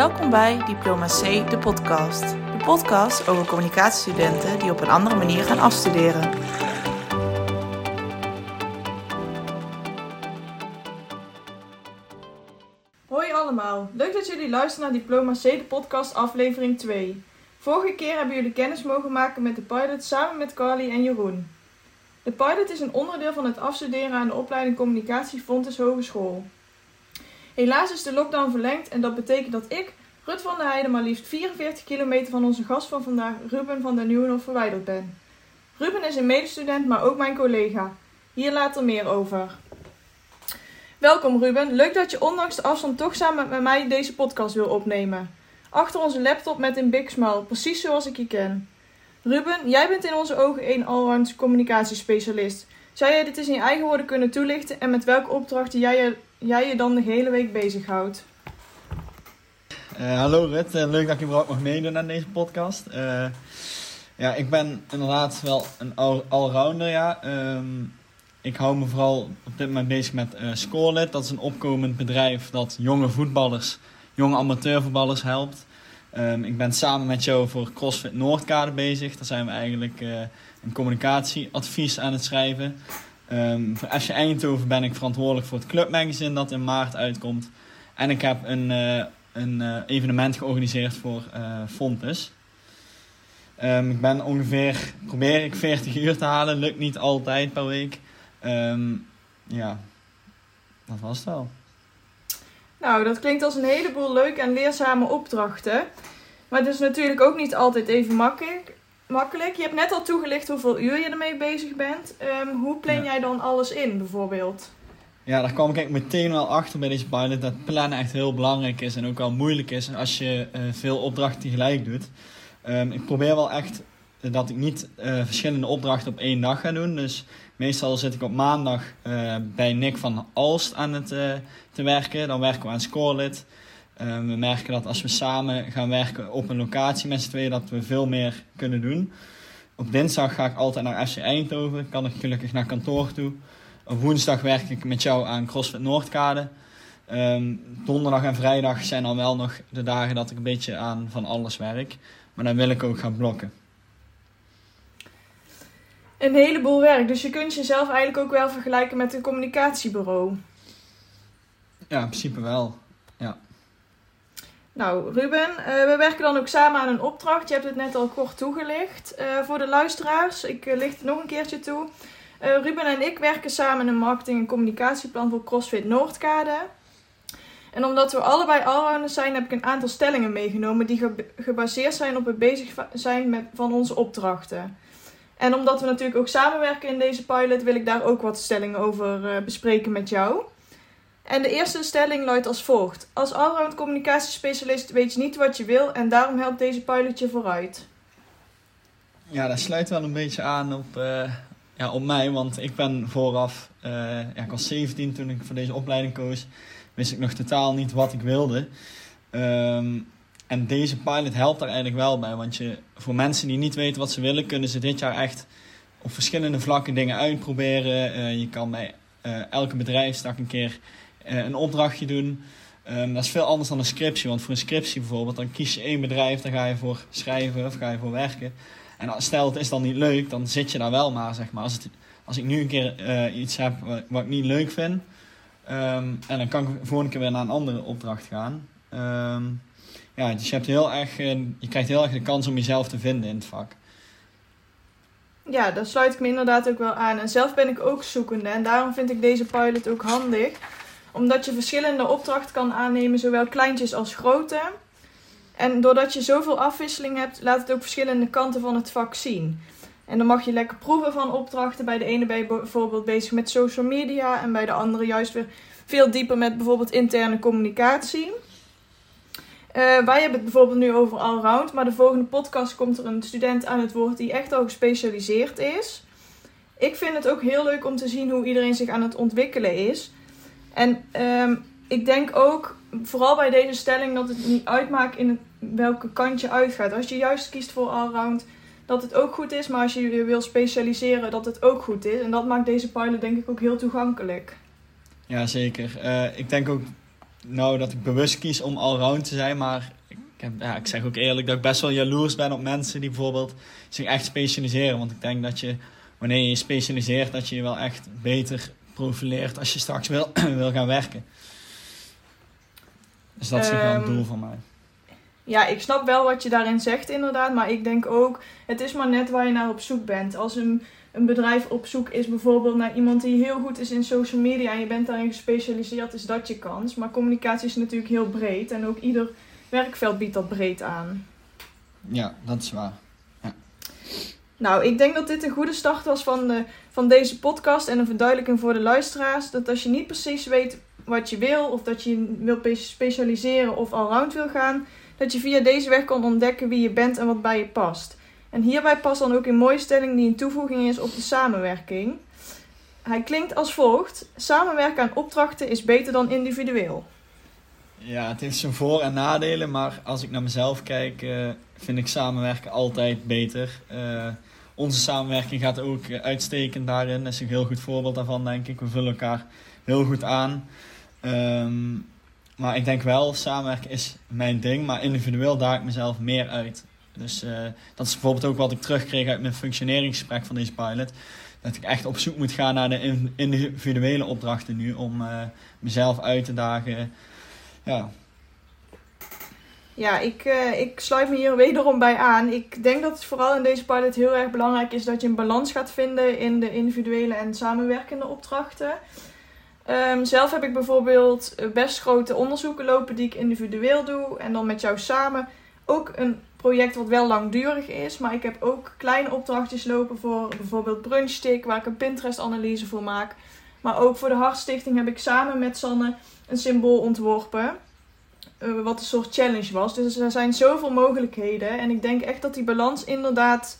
Welkom bij Diploma C, de podcast. De podcast over communicatiestudenten die op een andere manier gaan afstuderen. Hoi allemaal, leuk dat jullie luisteren naar Diploma C, de podcast aflevering 2. Vorige keer hebben jullie kennis mogen maken met de pilot samen met Carly en Jeroen. De pilot is een onderdeel van het afstuderen aan de opleiding Communicatie Fontes Hogeschool. Helaas is de lockdown verlengd en dat betekent dat ik, Rut van der Heijden, maar liefst 44 kilometer van onze gast van vandaag, Ruben van der Nieuwenhof, verwijderd ben. Ruben is een medestudent, maar ook mijn collega. Hier later meer over. Welkom Ruben, leuk dat je ondanks de afstand toch samen met mij deze podcast wil opnemen. Achter onze laptop met een big smile, precies zoals ik je ken. Ruben, jij bent in onze ogen een allround communicatiespecialist. Zou jij dit eens in je eigen woorden kunnen toelichten en met welke opdrachten jij je, jij je dan de hele week bezighoudt? Uh, hallo Rut, uh, leuk dat ik überhaupt mag meedoen aan deze podcast. Uh, ja, ik ben inderdaad wel een all allrounder, ja. Um, ik hou me vooral op dit moment bezig met Scorelit. Dat is een opkomend bedrijf dat jonge voetballers, jonge amateurvoetballers helpt. Um, ik ben samen met jou voor CrossFit Noordkade bezig. Daar zijn we eigenlijk een communicatieadvies aan het schrijven. Um, voor FC Eindhoven ben ik verantwoordelijk voor het clubmagazine dat in maart uitkomt. En ik heb een, uh, een uh, evenement georganiseerd voor Fontes. Um, ik ben ongeveer, probeer ik 40 uur te halen. Lukt niet altijd per week. Um, ja, dat was het wel. Nou, dat klinkt als een heleboel leuke en leerzame opdrachten. Maar het is natuurlijk ook niet altijd even makkelijk. Makkelijk. Je hebt net al toegelicht hoeveel uur je ermee bezig bent. Um, hoe plan ja. jij dan alles in, bijvoorbeeld? Ja, daar kwam ik meteen wel achter bij deze pilot. Dat plannen echt heel belangrijk is en ook wel moeilijk is als je uh, veel opdrachten tegelijk doet. Um, ik probeer wel echt dat ik niet uh, verschillende opdrachten op één dag ga doen. Dus meestal zit ik op maandag uh, bij Nick van Alst aan het te werken. Dan werken we aan We merken dat als we samen gaan werken op een locatie met z'n tweeën, dat we veel meer kunnen doen. Op dinsdag ga ik altijd naar FC Eindhoven. Kan ik gelukkig naar kantoor toe. Op woensdag werk ik met jou aan CrossFit Noordkade. Um, donderdag en vrijdag zijn dan wel nog de dagen dat ik een beetje aan van alles werk. Maar dan wil ik ook gaan blokken een heleboel werk. Dus je kunt jezelf eigenlijk ook wel vergelijken met een communicatiebureau. Ja, in principe wel. Ja. Nou, Ruben, uh, we werken dan ook samen aan een opdracht. Je hebt het net al kort toegelicht. Uh, voor de luisteraars, ik uh, licht het nog een keertje toe. Ruben en ik werken samen een marketing- en communicatieplan voor CrossFit Noordkade. En omdat we allebei allrounders zijn, heb ik een aantal stellingen meegenomen die ge gebaseerd zijn op het bezig zijn met, van onze opdrachten. En omdat we natuurlijk ook samenwerken in deze pilot, wil ik daar ook wat stellingen over bespreken met jou. En de eerste stelling luidt als volgt. Als allround communicatiespecialist weet je niet wat je wil en daarom helpt deze pilot je vooruit. Ja, dat sluit wel een beetje aan op, uh, ja, op mij, want ik ben vooraf, uh, ja, ik was 17 toen ik voor deze opleiding koos, wist ik nog totaal niet wat ik wilde. Um, en deze pilot helpt daar eigenlijk wel bij. Want je, voor mensen die niet weten wat ze willen, kunnen ze dit jaar echt op verschillende vlakken dingen uitproberen. Uh, je kan bij elke bedrijfstak een keer een opdrachtje doen. Um, dat is veel anders dan een scriptie. Want voor een scriptie bijvoorbeeld, dan kies je één bedrijf, daar ga je voor schrijven of ga je voor werken. En stel het is dan niet leuk, dan zit je daar wel maar, zeg maar. Als, ik nu een keer iets heb wat, ik niet leuk vind, um, en dan kan ik de volgende keer weer naar een andere opdracht gaan. Um, ja, dus je, hebt heel erg, je krijgt heel erg de kans om jezelf te vinden in het vak. Ja, daar sluit ik me inderdaad ook wel aan. En zelf ben ik ook zoekende. En daarom vind ik deze pilot ook handig. Omdat je verschillende opdrachten kan aannemen, zowel kleintjes als grote. En doordat je zoveel afwisseling hebt, laat het ook verschillende kanten van het vak zien. En dan mag je lekker proeven van opdrachten. Bij de ene ben je bijvoorbeeld bezig met social media. En bij de andere juist weer veel dieper met bijvoorbeeld interne communicatie. Uh, wij hebben het bijvoorbeeld nu over allround, maar de volgende podcast komt er een student aan het woord die echt al gespecialiseerd is. Ik vind het ook heel leuk om te zien hoe iedereen zich aan het ontwikkelen is. En um, ik denk ook, vooral bij deze stelling, dat het niet uitmaakt in welke kant je uitgaat. Als je juist kiest voor allround, dat het ook goed is. Maar als je je wil specialiseren, dat het ook goed is. En dat maakt deze pilot denk ik ook heel toegankelijk. Ja, zeker. Uh, ik denk ook nou dat ik bewust kies om allround te zijn, maar ik, heb, ja, ik zeg ook eerlijk dat ik best wel jaloers ben op mensen die bijvoorbeeld zich echt specialiseren. Want ik denk dat je, wanneer je je specialiseert, dat je je wel echt beter profileert als je straks wil, wil gaan werken. Dus dat is um, wel een doel van mij. Ja, ik snap wel wat je daarin zegt inderdaad, maar ik denk ook, het is maar net waar je naar op zoek bent. Als een, een bedrijf op zoek is bijvoorbeeld naar iemand die heel goed is in social media en je bent daarin gespecialiseerd, is dat je kans. Maar communicatie is natuurlijk heel breed en ook ieder werkveld biedt dat breed aan. Ja, dat is waar. Nou, ik denk dat dit een goede start was van, de, van deze podcast en een verduidelijking voor de luisteraars. Dat als je niet precies weet wat je wil, of dat je wil specialiseren of allround wil gaan, dat je via deze weg kan ontdekken wie je bent en wat bij je past. En hierbij past dan ook een mooie stelling die een toevoeging is op de samenwerking. Hij klinkt als volgt: Samenwerken aan opdrachten is beter dan individueel. Ja, het heeft zijn voor- en nadelen, maar als ik naar mezelf kijk, uh, vind ik samenwerken altijd beter. Uh, onze samenwerking gaat ook uitstekend daarin. Dat is een heel goed voorbeeld daarvan, denk ik. We vullen elkaar heel goed aan. Um, maar ik denk wel, samenwerken is mijn ding, maar individueel daag ik mezelf meer uit. Dus uh, dat is bijvoorbeeld ook wat ik terugkreeg uit mijn functioneringsgesprek van deze pilot. Dat ik echt op zoek moet gaan naar de individuele opdrachten nu om uh, mezelf uit te dagen. Ja, ja, ik, uh, ik sluit me hier wederom bij aan. Ik denk dat het vooral in deze pilot heel erg belangrijk is dat je een balans gaat vinden in de individuele en samenwerkende opdrachten. Um, zelf heb ik bijvoorbeeld eh, best grote onderzoeken lopen die ik individueel doe. En dan met jou samen ook een project wat wel langdurig is. Maar ik heb ook kleine opdrachtjes lopen voor bijvoorbeeld Brunchstick, waar ik een Pinterest-analyse voor maak. Maar ook voor de Hartstichting heb ik samen met Sanne een symbool ontworpen. Uh, wat een soort challenge was. Dus er zijn zoveel mogelijkheden. En ik denk echt dat die balans inderdaad,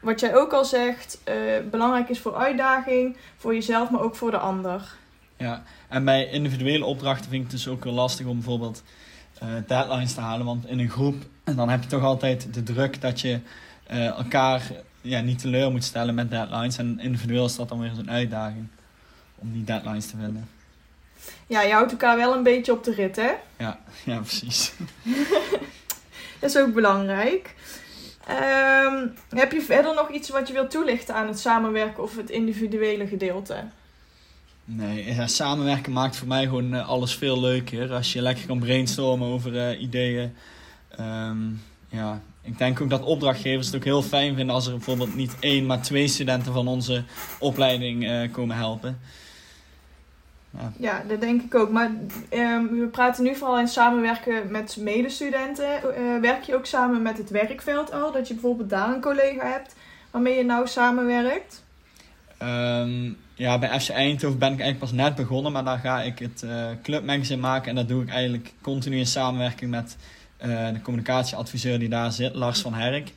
wat jij ook al zegt, uh, belangrijk is voor uitdaging, voor jezelf, maar ook voor de ander. Ja, en bij individuele opdrachten vind ik het dus ook wel lastig om bijvoorbeeld uh, deadlines te halen. Want in een groep, dan heb je toch altijd de druk dat je elkaar ja, niet teleur moet stellen met deadlines. En individueel is dat dan weer zo'n uitdaging om die deadlines te vinden. Ja, je houdt elkaar wel een beetje op de rit, hè? Ja, ja precies. dat is ook belangrijk. Um, heb je verder nog iets wat je wilt toelichten aan het samenwerken of het individuele gedeelte? Nee, ja, samenwerken maakt voor mij gewoon uh, alles veel leuker. Als je lekker kan brainstormen over uh, ideeën. Um, ja, ik denk ook dat opdrachtgevers het ook heel fijn vinden als er bijvoorbeeld niet één, maar twee studenten van onze opleiding uh, komen helpen. Ja. ja, dat denk ik ook. Maar um, we praten nu vooral in samenwerken met medestudenten. werk je ook samen met het werkveld al? Dat je bijvoorbeeld daar een collega hebt waarmee je nou samenwerkt? Um, ja, bij FC Eindhoven ben ik eigenlijk pas net begonnen, maar daar ga ik het uh, clubmagazine maken. En dat doe ik eigenlijk continu in samenwerking met uh, de communicatieadviseur die daar zit, Lars van Herk.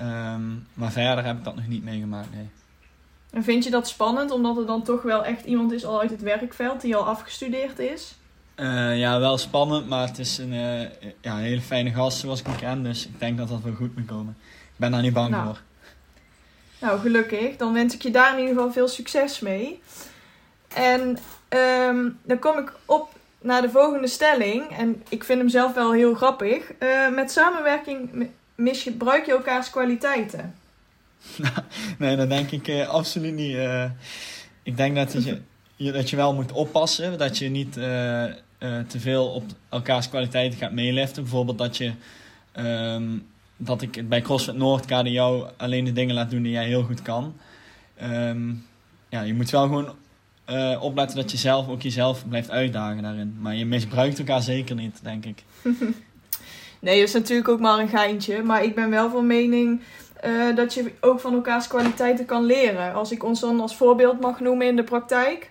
Um, maar verder heb ik dat nog niet meegemaakt, nee. En vind je dat spannend, omdat er dan toch wel echt iemand is al uit het werkveld die al afgestudeerd is? Uh, ja, wel spannend, maar het is een, ja, een hele fijne gast zoals ik hem ken. Dus ik denk dat dat wel goed moet komen. Ik ben daar niet bang nou. voor. Nou, gelukkig. Dan wens ik je daar in ieder geval veel succes mee. En um, dan kom ik op naar de volgende stelling. En ik vind hem zelf wel heel grappig. Uh, met samenwerking misbruik je elkaars kwaliteiten. nee, dat denk ik uh, absoluut niet. Uh, ik denk dat je, dat je wel moet oppassen. Dat je niet te veel op elkaars kwaliteiten gaat meeliften. Bijvoorbeeld dat je... Um, dat ik bij CrossFit Noordkade jou alleen de dingen laat doen die jij heel goed kan. Um, ja, je moet wel gewoon opletten dat je zelf ook jezelf blijft uitdagen daarin. Maar je misbruikt elkaar zeker niet, denk ik. nee, dat is natuurlijk ook maar een geintje. Maar ik ben wel van mening uh, dat je ook van elkaars kwaliteiten kan leren. Als ik ons dan als voorbeeld mag noemen in de praktijk.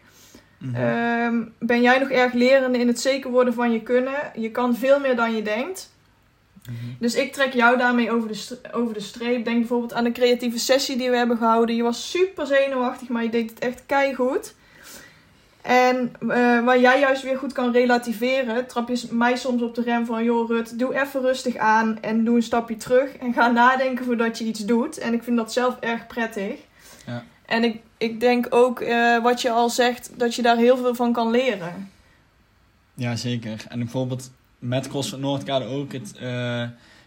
Mm -hmm. um, ben jij nog erg lerende in het zeker worden van je kunnen? Je kan veel meer dan je denkt. Mhm. Dus ik trek jou daarmee over de, over de streep. Denk bijvoorbeeld aan de creatieve sessie die we hebben gehouden. Je was super zenuwachtig, maar je deed het echt keihard. En uh, waar jij juist weer goed kan relativeren, trap je mij soms op de rem van: joh, Rut, doe even rustig aan en doe een stapje terug. En ga nadenken voordat je iets doet. En ik vind dat zelf erg prettig. Ja. En ik, ik denk ook, uh, wat je al zegt, dat je daar heel veel van kan leren. Ja, zeker. En bijvoorbeeld met CrossFit Noordkade ook het uh,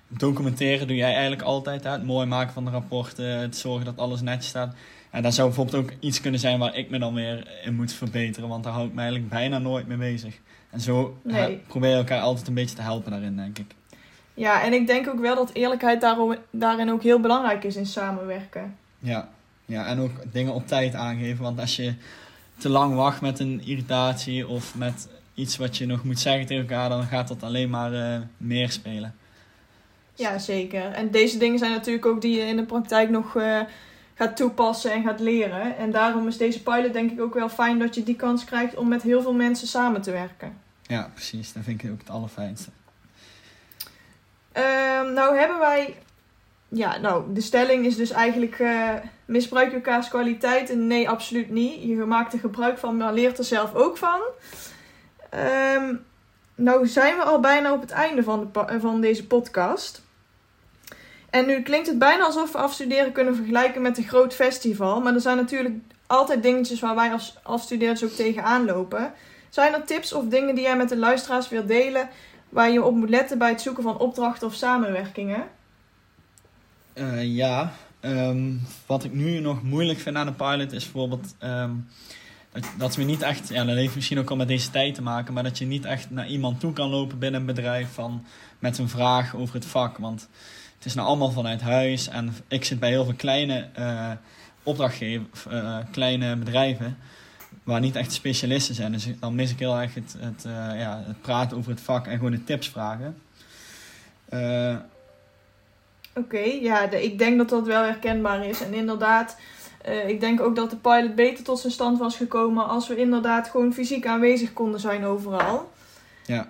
documenteren doe jij eigenlijk altijd. Hè? Het mooi maken van de rapporten, het zorgen dat alles netjes staat. En dat zou bijvoorbeeld ook iets kunnen zijn waar ik me dan weer in moet verbeteren, want daar hou ik me eigenlijk bijna nooit mee bezig. En zo nee. probeer je elkaar altijd een beetje te helpen daarin, denk ik. Ja, en ik denk ook wel dat eerlijkheid daarin ook heel belangrijk is in samenwerken. Ja. ja, en ook dingen op tijd aangeven. Want als je te lang wacht met een irritatie of met iets wat je nog moet zeggen tegen elkaar, dan gaat dat alleen maar uh, meer spelen. Ja, zeker. En deze dingen zijn natuurlijk ook die je in de praktijk nog uh, gaat toepassen en gaat leren. En daarom is deze pilot denk ik ook wel fijn dat je die kans krijgt om met heel veel mensen samen te werken. Ja, precies. Dat vind ik ook het allerfijnste. Um, nou hebben wij... Ja, nou, de stelling is dus eigenlijk... Uh, misbruik je elkaars kwaliteiten? Nee, absoluut niet. Je maakt er gebruik van, maar leert er zelf ook van. Um, nou zijn we al bijna op het einde van, de, van deze podcast. En nu klinkt het bijna alsof we afstuderen kunnen vergelijken met een groot festival. Maar er zijn natuurlijk altijd dingetjes waar wij als afstudeerders ook tegenaan lopen. Zijn er tips of dingen die jij met de luisteraars wilt delen waar je op moet letten bij het zoeken van opdrachten of samenwerkingen? Uh, ja, um, wat ik nu nog moeilijk vind aan de pilot is bijvoorbeeld um, dat, dat we niet echt, ja, dat heeft misschien ook al met deze tijd te maken, maar dat je niet echt naar iemand toe kan lopen binnen een bedrijf van, met een vraag over het vak. Want het is nou allemaal vanuit huis en ik zit bij heel veel kleine uh, opdrachtgevers, uh, kleine bedrijven waar niet echt specialisten zijn. Dus dan mis ik heel erg het, het, uh, ja, het praten over het vak en gewoon de tips vragen. Oké, ja, de, ik denk dat dat wel herkenbaar is. En inderdaad, uh, ik denk ook dat de pilot beter tot zijn stand was gekomen als we inderdaad gewoon fysiek aanwezig konden zijn overal. Ja,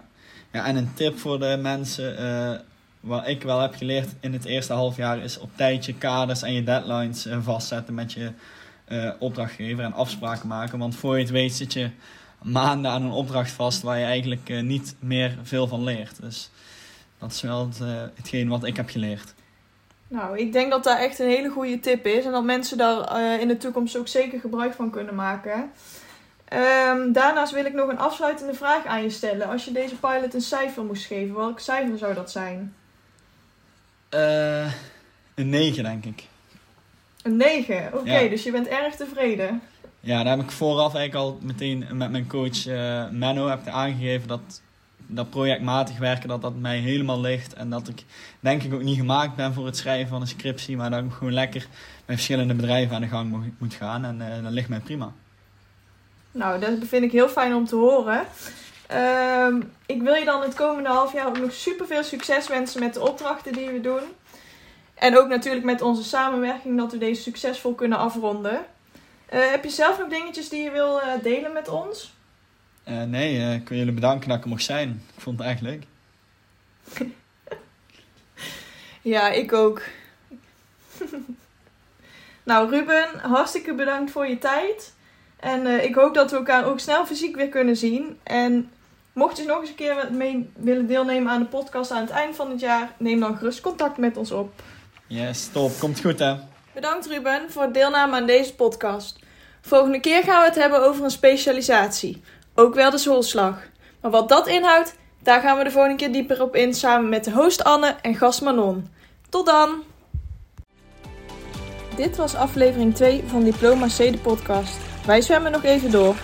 ja en een tip voor de mensen, uh, wat ik wel heb geleerd in het eerste half jaar, is op tijd je kaders en je deadlines vastzetten met je uh, opdrachtgever en afspraken maken. Want voor je het weet zit je maanden aan een opdracht vast waar je eigenlijk uh, niet meer veel van leert. Dus dat is wel het, hetgeen wat ik heb geleerd. Nou, ik denk dat dat echt een hele goede tip is. En dat mensen daar in de toekomst ook zeker gebruik van kunnen maken. Um, daarnaast wil ik nog een afsluitende vraag aan je stellen. Als je deze pilot een cijfer moest geven, welk cijfer zou dat zijn? Een 9, denk ik. Een 9, oké, dus je bent erg tevreden. Ja, daar heb ik vooraf eigenlijk al meteen met mijn coach uh, Menno heb ik aangegeven dat dat projectmatig werken, dat dat mij helemaal ligt. En dat ik denk ik ook niet gemaakt ben voor het schrijven van een scriptie, maar dat ik gewoon lekker met verschillende bedrijven aan de gang moet gaan. En uh, dat ligt mij prima. Nou, dat vind ik heel fijn om te horen. Uh, ik wil je dan het komende half jaar ook nog super veel succes wensen met de opdrachten die we doen. En ook natuurlijk met onze samenwerking dat we deze succesvol kunnen afronden. Uh, heb je zelf nog dingetjes die je wil uh, delen met ons? Uh, nee, ik wil jullie bedanken dat ik er mocht zijn. Ik vond het echt leuk. ja, ik ook. nou, Ruben, hartstikke bedankt voor je tijd. En ik hoop dat we elkaar ook snel fysiek weer kunnen zien. En mocht je nog eens een keer mee willen deelnemen aan de podcast aan het eind van het jaar, neem dan gerust contact met ons op. Yes, top. Komt goed hè. Bedankt Ruben voor het deelname aan deze podcast. Volgende keer gaan we het hebben over een specialisatie. Ook wel de zoolslag. Maar wat dat inhoudt, daar gaan we de volgende keer dieper op in samen met de host Anne en gast Manon. Tot dan! Dit was aflevering 2 van Diploma C de podcast. Wij zwemmen nog even door.